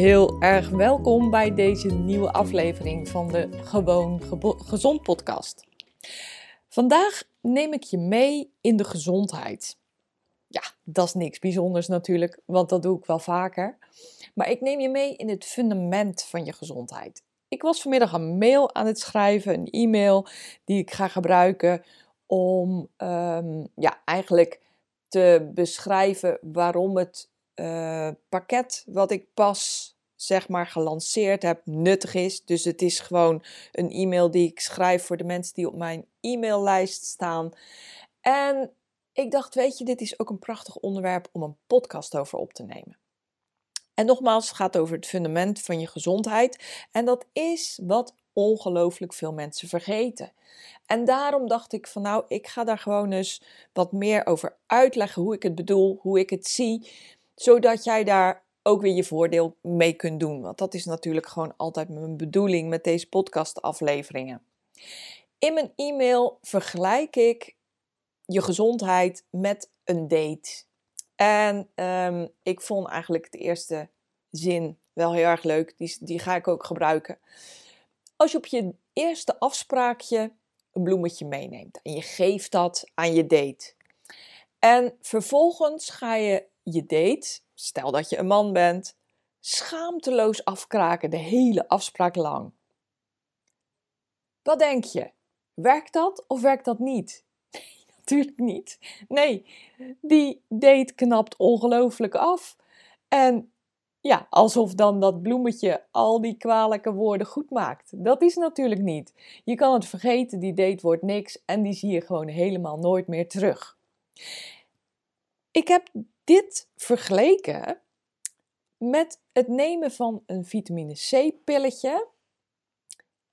Heel erg welkom bij deze nieuwe aflevering van de Gewoon Gezond podcast. Vandaag neem ik je mee in de gezondheid. Ja, dat is niks bijzonders natuurlijk, want dat doe ik wel vaker. Maar ik neem je mee in het fundament van je gezondheid. Ik was vanmiddag een mail aan het schrijven, een e-mail die ik ga gebruiken om um, ja, eigenlijk te beschrijven waarom het uh, pakket wat ik pas zeg maar gelanceerd heb nuttig is. Dus het is gewoon een e-mail die ik schrijf voor de mensen die op mijn e-maillijst staan. En ik dacht, weet je, dit is ook een prachtig onderwerp om een podcast over op te nemen. En nogmaals, het gaat over het fundament van je gezondheid. En dat is wat ongelooflijk veel mensen vergeten. En daarom dacht ik van nou, ik ga daar gewoon eens wat meer over uitleggen hoe ik het bedoel, hoe ik het zie, zodat jij daar ook weer je voordeel mee kunt doen. Want dat is natuurlijk gewoon altijd mijn bedoeling met deze podcastafleveringen. In mijn e-mail vergelijk ik je gezondheid met een date. En um, ik vond eigenlijk de eerste zin wel heel erg leuk. Die, die ga ik ook gebruiken. Als je op je eerste afspraakje een bloemetje meeneemt en je geeft dat aan je date. En vervolgens ga je je date, stel dat je een man bent, schaamteloos afkraken de hele afspraak lang. Wat denk je? Werkt dat of werkt dat niet? natuurlijk niet. Nee, die date knapt ongelooflijk af. En ja, alsof dan dat bloemetje al die kwalijke woorden goed maakt. Dat is natuurlijk niet. Je kan het vergeten, die date wordt niks en die zie je gewoon helemaal nooit meer terug. Ik heb dit vergeleken met het nemen van een vitamine C-pilletje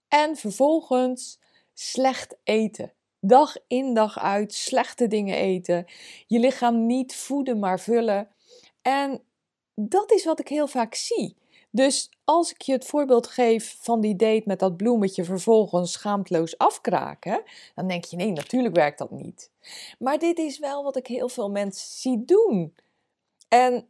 en vervolgens slecht eten. Dag in dag uit slechte dingen eten. Je lichaam niet voeden, maar vullen. En dat is wat ik heel vaak zie. Dus als ik je het voorbeeld geef van die date met dat bloemetje vervolgens schaamteloos afkraken, dan denk je nee, natuurlijk werkt dat niet. Maar dit is wel wat ik heel veel mensen zie doen. En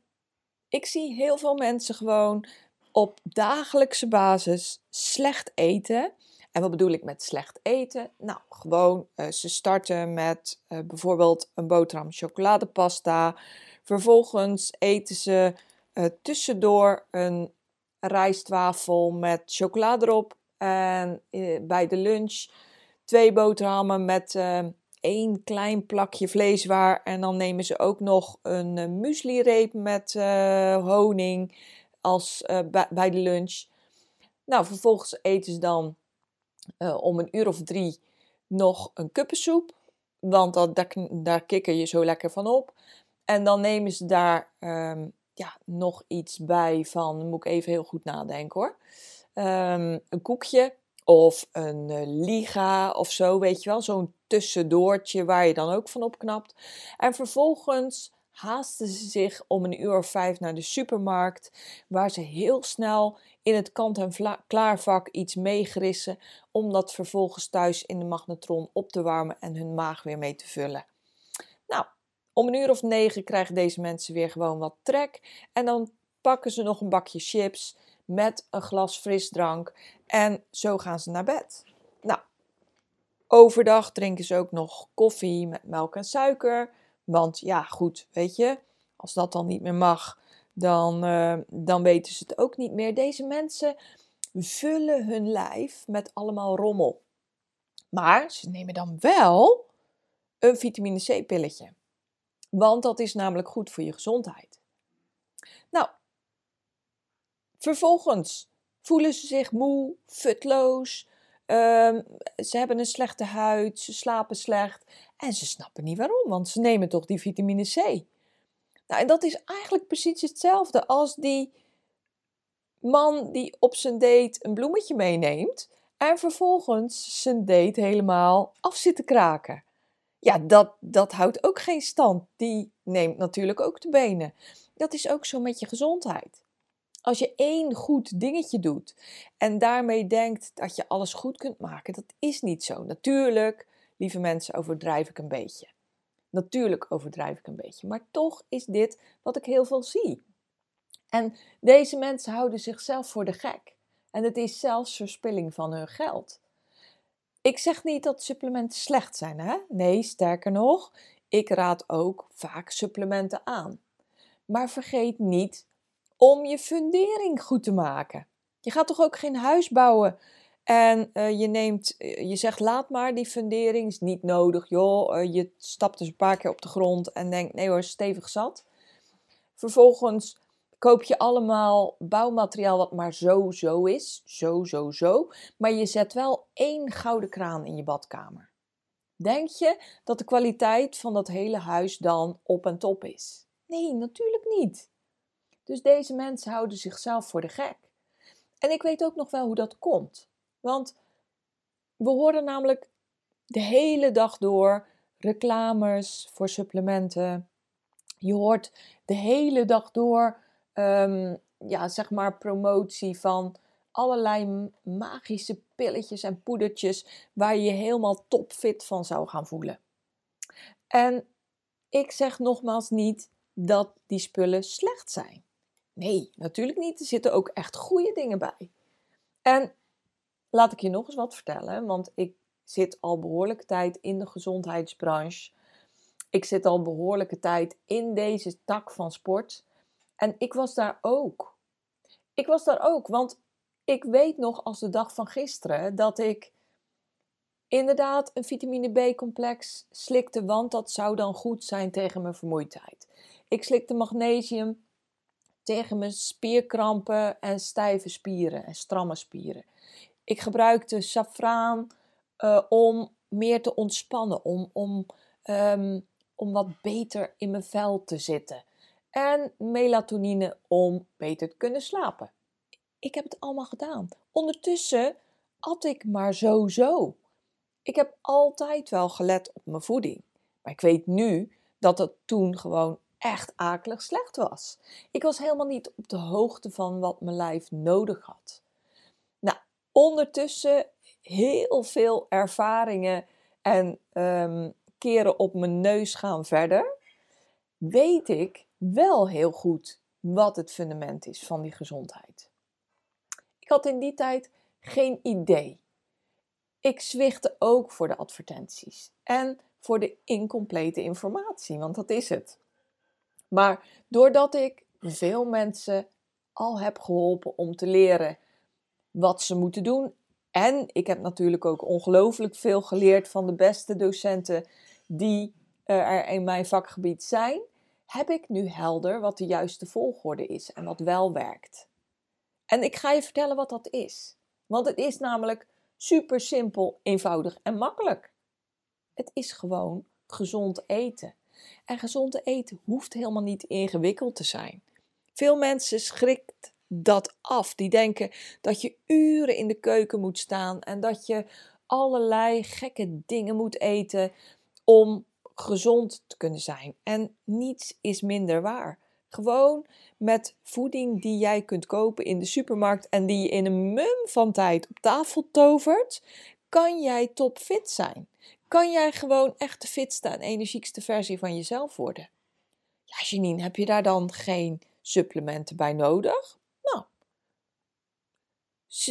ik zie heel veel mensen gewoon op dagelijkse basis slecht eten. En wat bedoel ik met slecht eten? Nou, gewoon uh, ze starten met uh, bijvoorbeeld een boterham chocoladepasta. Vervolgens eten ze uh, tussendoor een rijstwafel met chocolade erop. En bij de lunch twee boterhammen met één klein plakje vleeswaar. En dan nemen ze ook nog een muesli-reep met honing als, bij de lunch. Nou, vervolgens eten ze dan uh, om een uur of drie nog een kuppensoep. Want dat, daar, daar kikker je zo lekker van op. En dan nemen ze daar um, ja, nog iets bij van, moet ik even heel goed nadenken hoor. Um, een koekje of een uh, liga of zo, weet je wel. Zo'n tussendoortje waar je dan ook van opknapt. En vervolgens haasten ze zich om een uur of vijf naar de supermarkt, waar ze heel snel in het kant-en-klaarvak iets meegrissen om dat vervolgens thuis in de magnetron op te warmen en hun maag weer mee te vullen. Nou, om een uur of negen krijgen deze mensen weer gewoon wat trek en dan pakken ze nog een bakje chips met een glas frisdrank en zo gaan ze naar bed. Nou, overdag drinken ze ook nog koffie met melk en suiker, want ja, goed, weet je, als dat dan niet meer mag, dan, uh, dan weten ze het ook niet meer. Deze mensen vullen hun lijf met allemaal rommel. Maar ze nemen dan wel een vitamine C-pilletje. Want dat is namelijk goed voor je gezondheid. Nou, vervolgens voelen ze zich moe, futloos. Um, ze hebben een slechte huid, ze slapen slecht. En ze snappen niet waarom, want ze nemen toch die vitamine C. Nou, en dat is eigenlijk precies hetzelfde als die man die op zijn date een bloemetje meeneemt en vervolgens zijn date helemaal af zit te kraken. Ja, dat, dat houdt ook geen stand. Die neemt natuurlijk ook de benen. Dat is ook zo met je gezondheid. Als je één goed dingetje doet en daarmee denkt dat je alles goed kunt maken, dat is niet zo. Natuurlijk, lieve mensen, overdrijf ik een beetje. Natuurlijk overdrijf ik een beetje, maar toch is dit wat ik heel veel zie. En deze mensen houden zichzelf voor de gek. En het is zelfs verspilling van hun geld. Ik zeg niet dat supplementen slecht zijn, hè? Nee, sterker nog, ik raad ook vaak supplementen aan. Maar vergeet niet om je fundering goed te maken. Je gaat toch ook geen huis bouwen en uh, je neemt, eh, je zegt laat maar, die fundering is niet nodig. Joh, uh, je stapt dus een paar keer op de grond en denkt nee hoor, stevig zat. Vervolgens koop je allemaal bouwmateriaal wat maar zo, zo is. Zo, zo, zo. Maar je zet wel één gouden kraan in je badkamer. Denk je dat de kwaliteit van dat hele huis dan op en top is? Nee, natuurlijk niet. Dus deze mensen houden zichzelf voor de gek. En ik weet ook nog wel hoe dat komt. Want we horen namelijk de hele dag door reclames voor supplementen. Je hoort de hele dag door Ehm, ja, zeg maar promotie van allerlei magische pilletjes en poedertjes waar je je helemaal topfit van zou gaan voelen. En ik zeg nogmaals niet dat die spullen slecht zijn. Nee, natuurlijk niet. Er zitten ook echt goede dingen bij. En laat ik je nog eens wat vertellen, want ik zit al behoorlijke tijd in de gezondheidsbranche. Ik zit al behoorlijke tijd in deze tak van sport. En ik was daar ook. Ik was daar ook, want ik weet nog als de dag van gisteren dat ik inderdaad een vitamine B-complex slikte, want dat zou dan goed zijn tegen mijn vermoeidheid. Ik slikte magnesium tegen mijn spierkrampen en stijve spieren en stramme spieren. Ik gebruikte safraan uh, om meer te ontspannen, om, om, um, om wat beter in mijn vel te zitten en melatonine om beter te kunnen slapen. Ik heb het allemaal gedaan. Ondertussen at ik maar zo zo. Ik heb altijd wel gelet op mijn voeding. Maar ik weet nu dat het toen gewoon echt akelig slecht was. Ik was helemaal niet op de hoogte van wat mijn lijf nodig had. Nou, ondertussen heel veel ervaringen en um, keren op mijn neus gaan verder, weet ik wel heel goed wat het fundament is van die gezondheid. Ik had in die tijd geen idee. Ik zwichtte ook voor de advertenties en voor de incomplete informatie, want dat is het. Maar doordat ik veel mensen al heb geholpen om te leren wat ze moeten doen. En ik heb natuurlijk ook ongelooflijk veel geleerd van de beste docenten die er in mijn vakgebied zijn heb ik nu helder wat de juiste volgorde is en wat wel werkt. En ik ga je vertellen wat dat is. Want het is namelijk super simpel, eenvoudig en makkelijk. Het is gewoon gezond eten. En gezond eten hoeft helemaal niet ingewikkeld te zijn. Veel mensen schrikt dat af. Die denken dat je uren in de keuken moet staan en dat je allerlei gekke dingen moet eten om gezond te kunnen zijn. En niets is minder waar. Gewoon met voeding die jij kunt kopen in de supermarkt en die je in een mum van tijd op tafel tovert, kan jij topfit zijn. Kan jij gewoon echt de fitste en energiekste versie van jezelf worden. Ja, Janine, heb je daar dan geen supplementen bij nodig? Nou,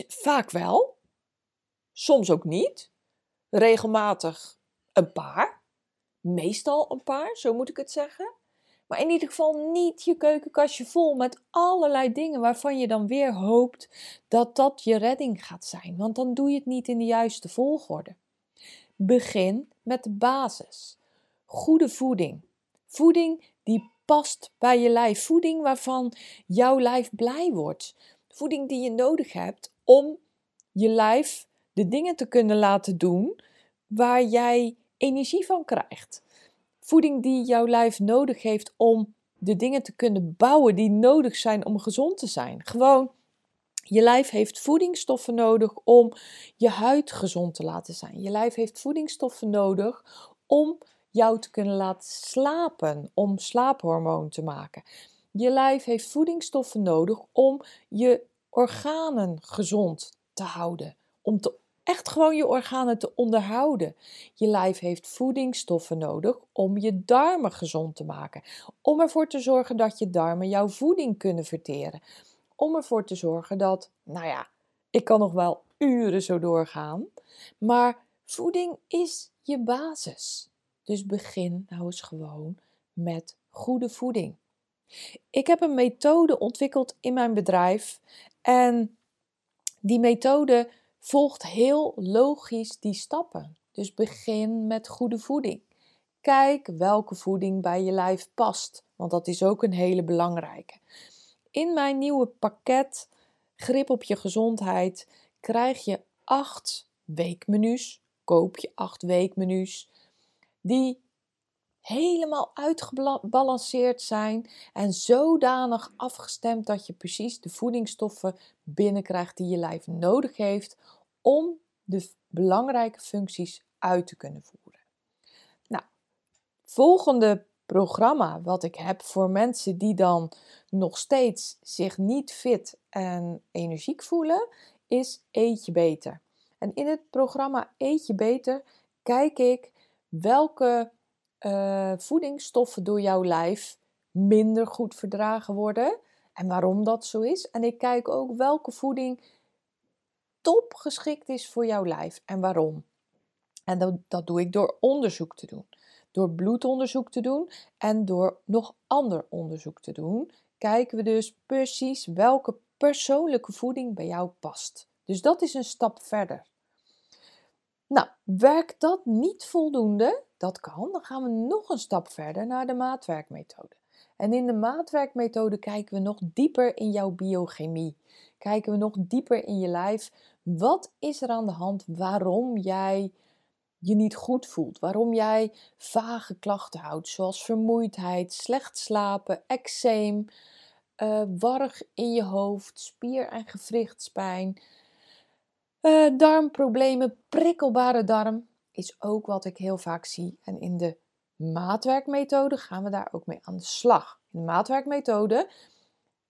vaak wel. Soms ook niet. Regelmatig een paar meestal een paar, zo moet ik het zeggen. Maar in ieder geval niet je keukenkastje vol met allerlei dingen waarvan je dan weer hoopt dat dat je redding gaat zijn. Want dan doe je het niet in de juiste volgorde. Begin met de basis. Goede voeding. Voeding die past bij je lijf. Voeding waarvan jouw lijf blij wordt. Voeding die je nodig hebt om je lijf de dingen te kunnen laten doen waar jij energie van krijgt. Voeding die jouw lijf nodig heeft om de dingen te kunnen bouwen die nodig zijn om gezond te zijn. Gewoon, je lijf heeft voedingsstoffen nodig om je huid gezond te laten zijn. Je lijf heeft voedingsstoffen nodig om jou te kunnen laten slapen, om slaaphormoon te maken. Je lijf heeft voedingsstoffen nodig om je organen gezond te houden, om echt gewoon je organen te onderhouden. Je lijf heeft voedingsstoffen nodig om je darmen gezond te maken. Om ervoor te zorgen dat je darmen jouw voeding kunnen verteren. Om ervoor te zorgen dat, nou ja, ik kan nog wel uren zo doorgaan. Maar voeding is je basis. Dus begin nou eens gewoon met goede voeding. Ik heb een methode ontwikkeld in mijn bedrijf en die methode volgt heel logisch die stappen. Dus begin met goede voeding. Kijk welke voeding bij je lijf past, want dat is ook een hele belangrijke. In mijn nieuwe pakket Grip op je gezondheid krijg je acht weekmenu's. Koop je acht weekmenu's die helemaal uitgebalanceerd zijn en zodanig afgestemd dat je precies de voedingsstoffen binnenkrijgt die je lijf nodig heeft om de belangrijke functies uit te kunnen voeren. Nou, volgende programma wat ik heb voor mensen die dan nog steeds zich niet fit en energiek voelen, is Eet je beter. En in het programma Eet je beter kijk ik welke uh, voedingsstoffen door jouw lijf minder goed verdragen worden en waarom dat zo is. En ik kijk ook welke voeding top geschikt is voor jouw lijf en waarom. En dat, dat doe ik door onderzoek te doen. Door bloedonderzoek te doen en door nog ander onderzoek te doen, kijken we dus precies welke persoonlijke voeding bij jou past. Dus dat is een stap verder. Nou, werkt dat niet voldoende? Dat kan. Dan gaan we nog een stap verder naar de maatwerkmethode. En in de maatwerkmethode kijken we nog dieper in jouw biochemie. Kijken we nog dieper in je lijf. Wat is er aan de hand waarom jij je niet goed voelt? Waarom jij vage klachten houdt, zoals vermoeidheid, slecht slapen, eczeem, uh, warrig in je hoofd, spier- en gewrichtspijn, uh, darmproblemen, prikkelbare darm, is ook wat ik heel vaak zie. En in de maatwerkmethode gaan we daar ook mee aan de slag. In de maatwerkmethode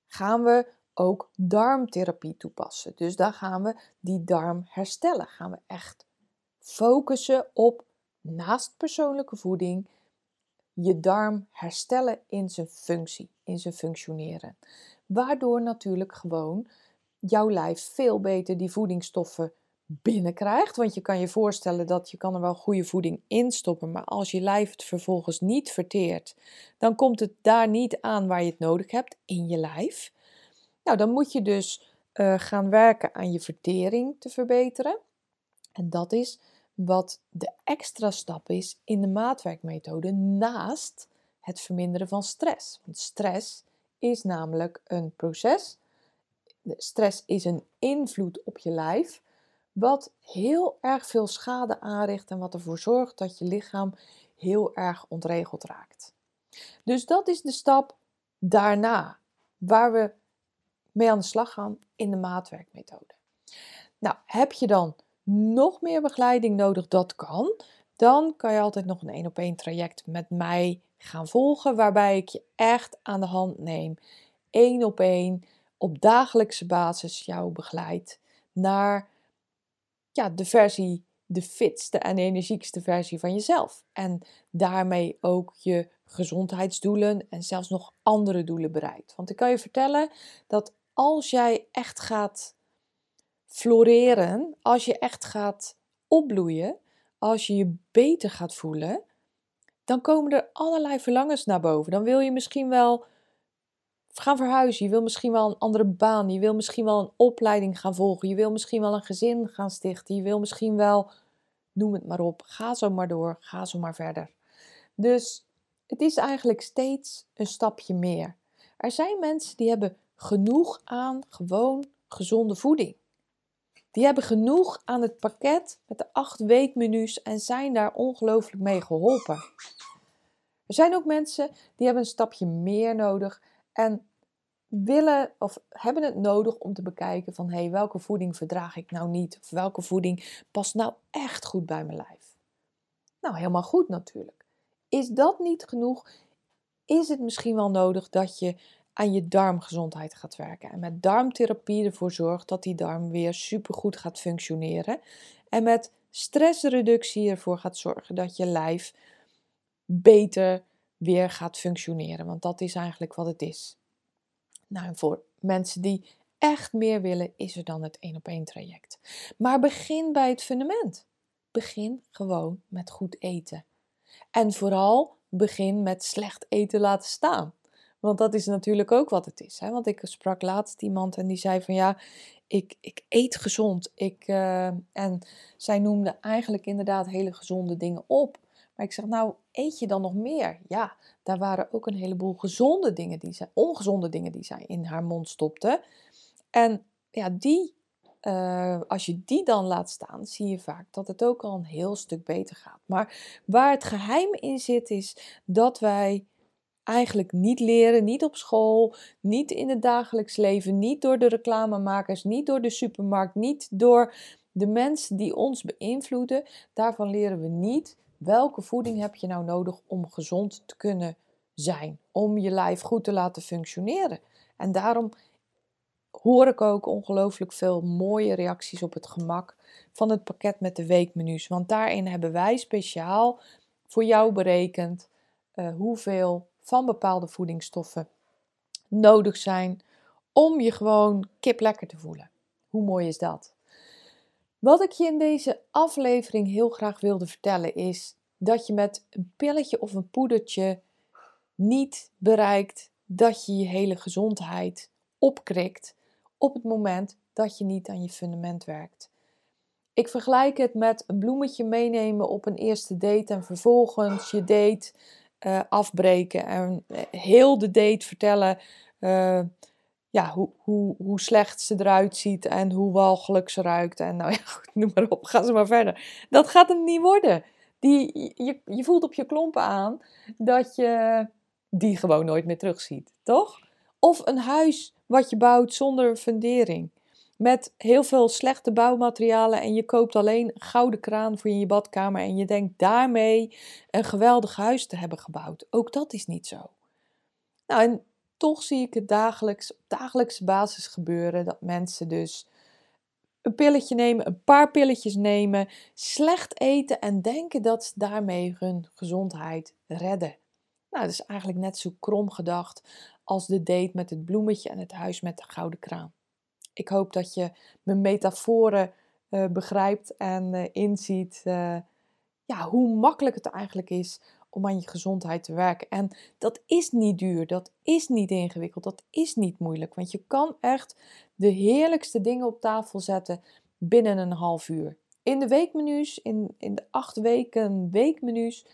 gaan we ook darmtherapie toepassen. Dus daar gaan we die darm herstellen. Gaan we echt focussen op naast persoonlijke voeding je darm herstellen in zijn functie, in zijn functioneren. Waardoor natuurlijk gewoon jouw lijf veel beter die voedingsstoffen binnenkrijgt. Want je kan je voorstellen dat je kan er wel goede voeding in stoppen, maar als je lijf het vervolgens niet verteert, dan komt het daar niet aan waar je het nodig hebt in je lijf. Nou, dan moet je dus uh, gaan werken aan je vertering te verbeteren. En dat is wat de extra stap is in de maatwerkmethode naast het verminderen van stress. Want stress is namelijk een proces. stress is een invloed op je lijf, wat heel erg veel schade aanricht en wat ervoor zorgt dat je lichaam heel erg ontregeld raakt. Dus dat is de stap daarna, waar we mee aan de slag gaan in de maatwerkmethode. Nou, heb je dan nog meer begeleiding nodig, dat kan. Dan kan je altijd nog een één op één traject met mij gaan volgen, waarbij ik je echt aan de hand neem, één op één, op dagelijkse basis jou begeleid naar ja, de versie, de fitste en energiekste versie van jezelf. En daarmee ook je gezondheidsdoelen en zelfs nog andere doelen bereikt. Want ik kan je vertellen dat als jij echt gaat floreren, als je echt gaat opbloeien, als je je beter gaat voelen, dan komen er allerlei verlangens naar boven. Dan wil je misschien wel gaan verhuizen. Je wil misschien wel een andere baan. Je wil misschien wel een opleiding gaan volgen. Je wil misschien wel een gezin gaan stichten. Je wil misschien wel, noem het maar op. Ga zo maar door. Ga zo maar verder. Dus het is eigenlijk steeds een stapje meer. Er zijn mensen die hebben genoeg aan gewoon gezonde voeding. Die hebben genoeg aan het pakket met de acht weekmenu's en zijn daar ongelooflijk mee geholpen. Er zijn ook mensen die hebben een stapje meer nodig en willen of hebben het nodig om te bekijken van hé, hey, welke voeding verdraag ik nou niet? Of welke voeding past nou echt goed bij mijn lijf? Nou, helemaal goed natuurlijk. Is dat niet genoeg? Is het misschien wel nodig dat je aan je darmgezondheid gaat werken. En met darmtherapie ervoor zorgt dat die darm weer supergoed gaat functioneren. En met stressreductie ervoor gaat zorgen dat je lijf beter weer gaat functioneren. Want dat is eigenlijk wat het is. Nou, voor mensen die echt meer willen, is er dan het één op één traject. Maar begin bij het fundament. Begin gewoon met goed eten. En vooral begin met slecht eten laten staan. Want dat is natuurlijk ook wat het is. Hè? Want ik sprak laatst iemand en die zei van ja, ik, ik eet gezond. Ik, uh, en zij noemde eigenlijk inderdaad hele gezonde dingen op. Maar ik zeg, nou, eet je dan nog meer? Ja, daar waren ook een heleboel gezonde dingen die zij, ongezonde dingen die zij in haar mond stopte. En ja, die, uh, als je die dan laat staan, zie je vaak dat het ook al een heel stuk beter gaat. Maar waar het geheim in zit, is dat wij eigenlijk niet leren, niet op school, niet in het dagelijks leven, niet door de reclamemakers, niet door de supermarkt, niet door de mensen die ons beïnvloeden. Daarvan leren we niet welke voeding heb je nou nodig om gezond te kunnen zijn, om je lijf goed te laten functioneren. En daarom hoor ik ook ongelooflijk veel mooie reacties op het gemak van het pakket met de weekmenu's. Want daarin hebben wij speciaal voor jou berekend uh, hoeveel van bepaalde voedingsstoffen nodig zijn om je gewoon kip lekker te voelen. Hoe mooi is dat? Wat ik je in deze aflevering heel graag wilde vertellen is dat je met een pilletje of een poedertje niet bereikt dat je je hele gezondheid opkrikt op het moment dat je niet aan je fundament werkt. Ik vergelijk het met een bloemetje meenemen op een eerste date en vervolgens je date uh, afbreken en eh, heel de date vertellen uh, ja, hoe, hoe, hoe slecht ze eruit ziet en hoe walgelijk ze ruikt. En nou ja, noem maar op, ga ze maar verder. Dat gaat hem niet worden. Die, je, je voelt op je klompen aan dat je die gewoon nooit meer terugziet, toch? Of een huis wat je bouwt zonder fundering met heel veel slechte bouwmaterialen en je koopt alleen een gouden kraan voor in je badkamer en je denkt daarmee een geweldig huis te hebben gebouwd. Ook dat is niet zo. Nou, en toch zie ik het dagelijks, op dagelijkse basis gebeuren dat mensen dus een pilletje nemen, een paar pilletjes nemen, slecht eten en denken dat ze daarmee hun gezondheid redden. Nou, dat is eigenlijk net zo krom gedacht als de date met het bloemetje en het huis met de gouden kraan. Ik hoop dat je mijn metaforen uh, begrijpt en uh, inziet uh, ja, hoe makkelijk het eigenlijk is om aan je gezondheid te werken. En dat is niet duur, dat is niet ingewikkeld, dat is niet moeilijk. Want je kan echt de heerlijkste dingen op tafel zetten binnen een half uur. In de weekmenu's, in, in de acht weken weekmenu's,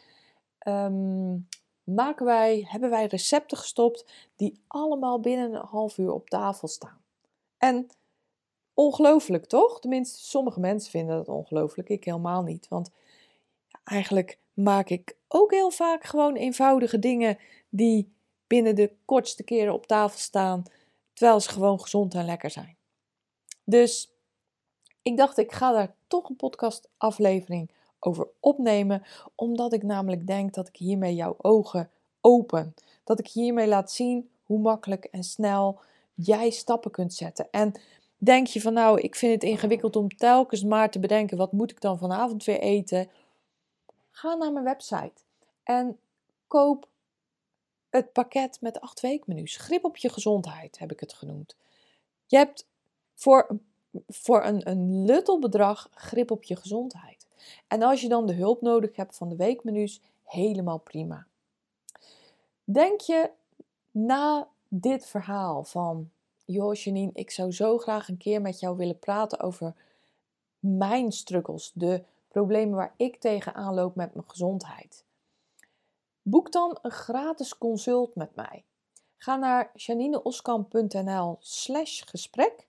um, maken wij, hebben wij recepten gestopt die allemaal binnen een half uur op tafel staan. En ongelooflijk, toch? Tenminste, sommige mensen vinden dat ongelooflijk. Ik helemaal niet. Want eigenlijk maak ik ook heel vaak gewoon eenvoudige dingen die binnen de kortste keren op tafel staan, terwijl ze gewoon gezond en lekker zijn. Dus ik dacht, ik ga daar toch een podcastaflevering over opnemen, omdat ik namelijk denk dat ik hiermee jouw ogen open. Dat ik hiermee laat zien hoe makkelijk en snel jij stappen kunt zetten. En denk je van nou, ik vind het ingewikkeld om telkens maar te bedenken wat moet ik dan vanavond weer eten? Ga naar mijn website en koop het pakket met acht weekmenu's. Grip op je gezondheid heb ik het genoemd. Je hebt voor, voor een, een luttel bedrag grip op je gezondheid. En als je dan de hulp nodig hebt van de weekmenu's, helemaal prima. Denk je na dit verhaal van, joh ik zou zo graag een keer met jou willen praten over mijn struggles, de problemen waar ik tegenaan loop met mijn gezondheid. Boek dan een gratis consult met mij. Ga naar janineoskamp.nl slash gesprek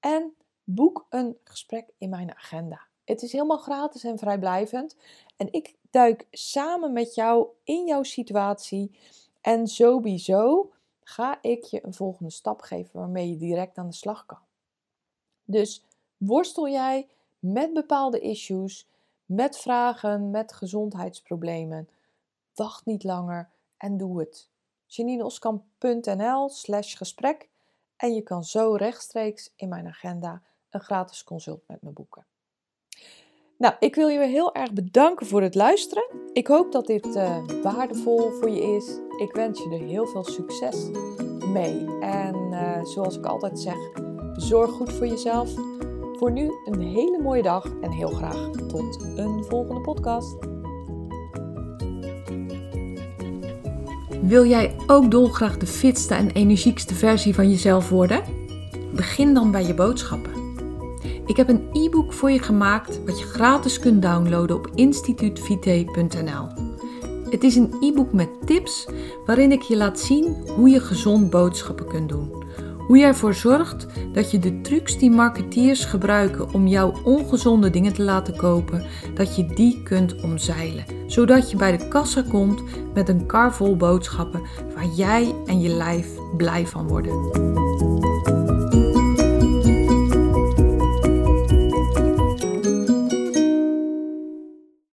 en boek een gesprek in mijn agenda. Het is helemaal gratis en vrijblijvend. En ik duik samen met jou in jouw situatie. En sowieso ga ik je een volgende stap geven waarmee je direct aan de slag kan. Dus worstel jij met bepaalde issues, met vragen, met gezondheidsproblemen? Wacht niet langer en doe het. janineoskamp.nl slash gesprek en je kan zo rechtstreeks in mijn agenda een gratis consult met me boeken. Nou, ik wil je heel erg bedanken voor het luisteren. Ik hoop dat dit uh, waardevol voor je is. Ik wens je er heel veel succes mee. En uh, zoals ik altijd zeg, zorg goed voor jezelf. Voor nu een hele mooie dag en heel graag tot een volgende podcast. Wil jij ook dolgraag de fitste en energiekste versie van jezelf worden? Begin dan bij je boodschappen. Ik heb een e-book voor je gemaakt wat je gratis kunt downloaden op instituutvite.nl. Het is een e-book met tips waarin ik je laat zien hoe je gezond boodschappen kunt doen. Hoe je ervoor zorgt dat je de trucs die marketeers gebruiken om jouw ongezonde dingen te laten kopen, dat je die kunt omzeilen. Zodat je bij de kassa komt met een kar vol boodschappen waar jij en je lijf blij van worden.